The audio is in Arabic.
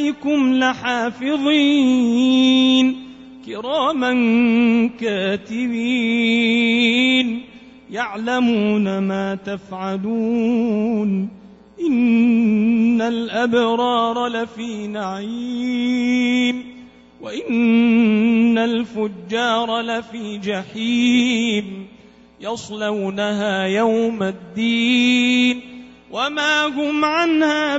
عليكم لحافظين. كراما كاتبين. يعلمون ما تفعلون. إن الأبرار لفي نعيم. وإن الفجار لفي جحيم. يصلونها يوم الدين. وما هم عنها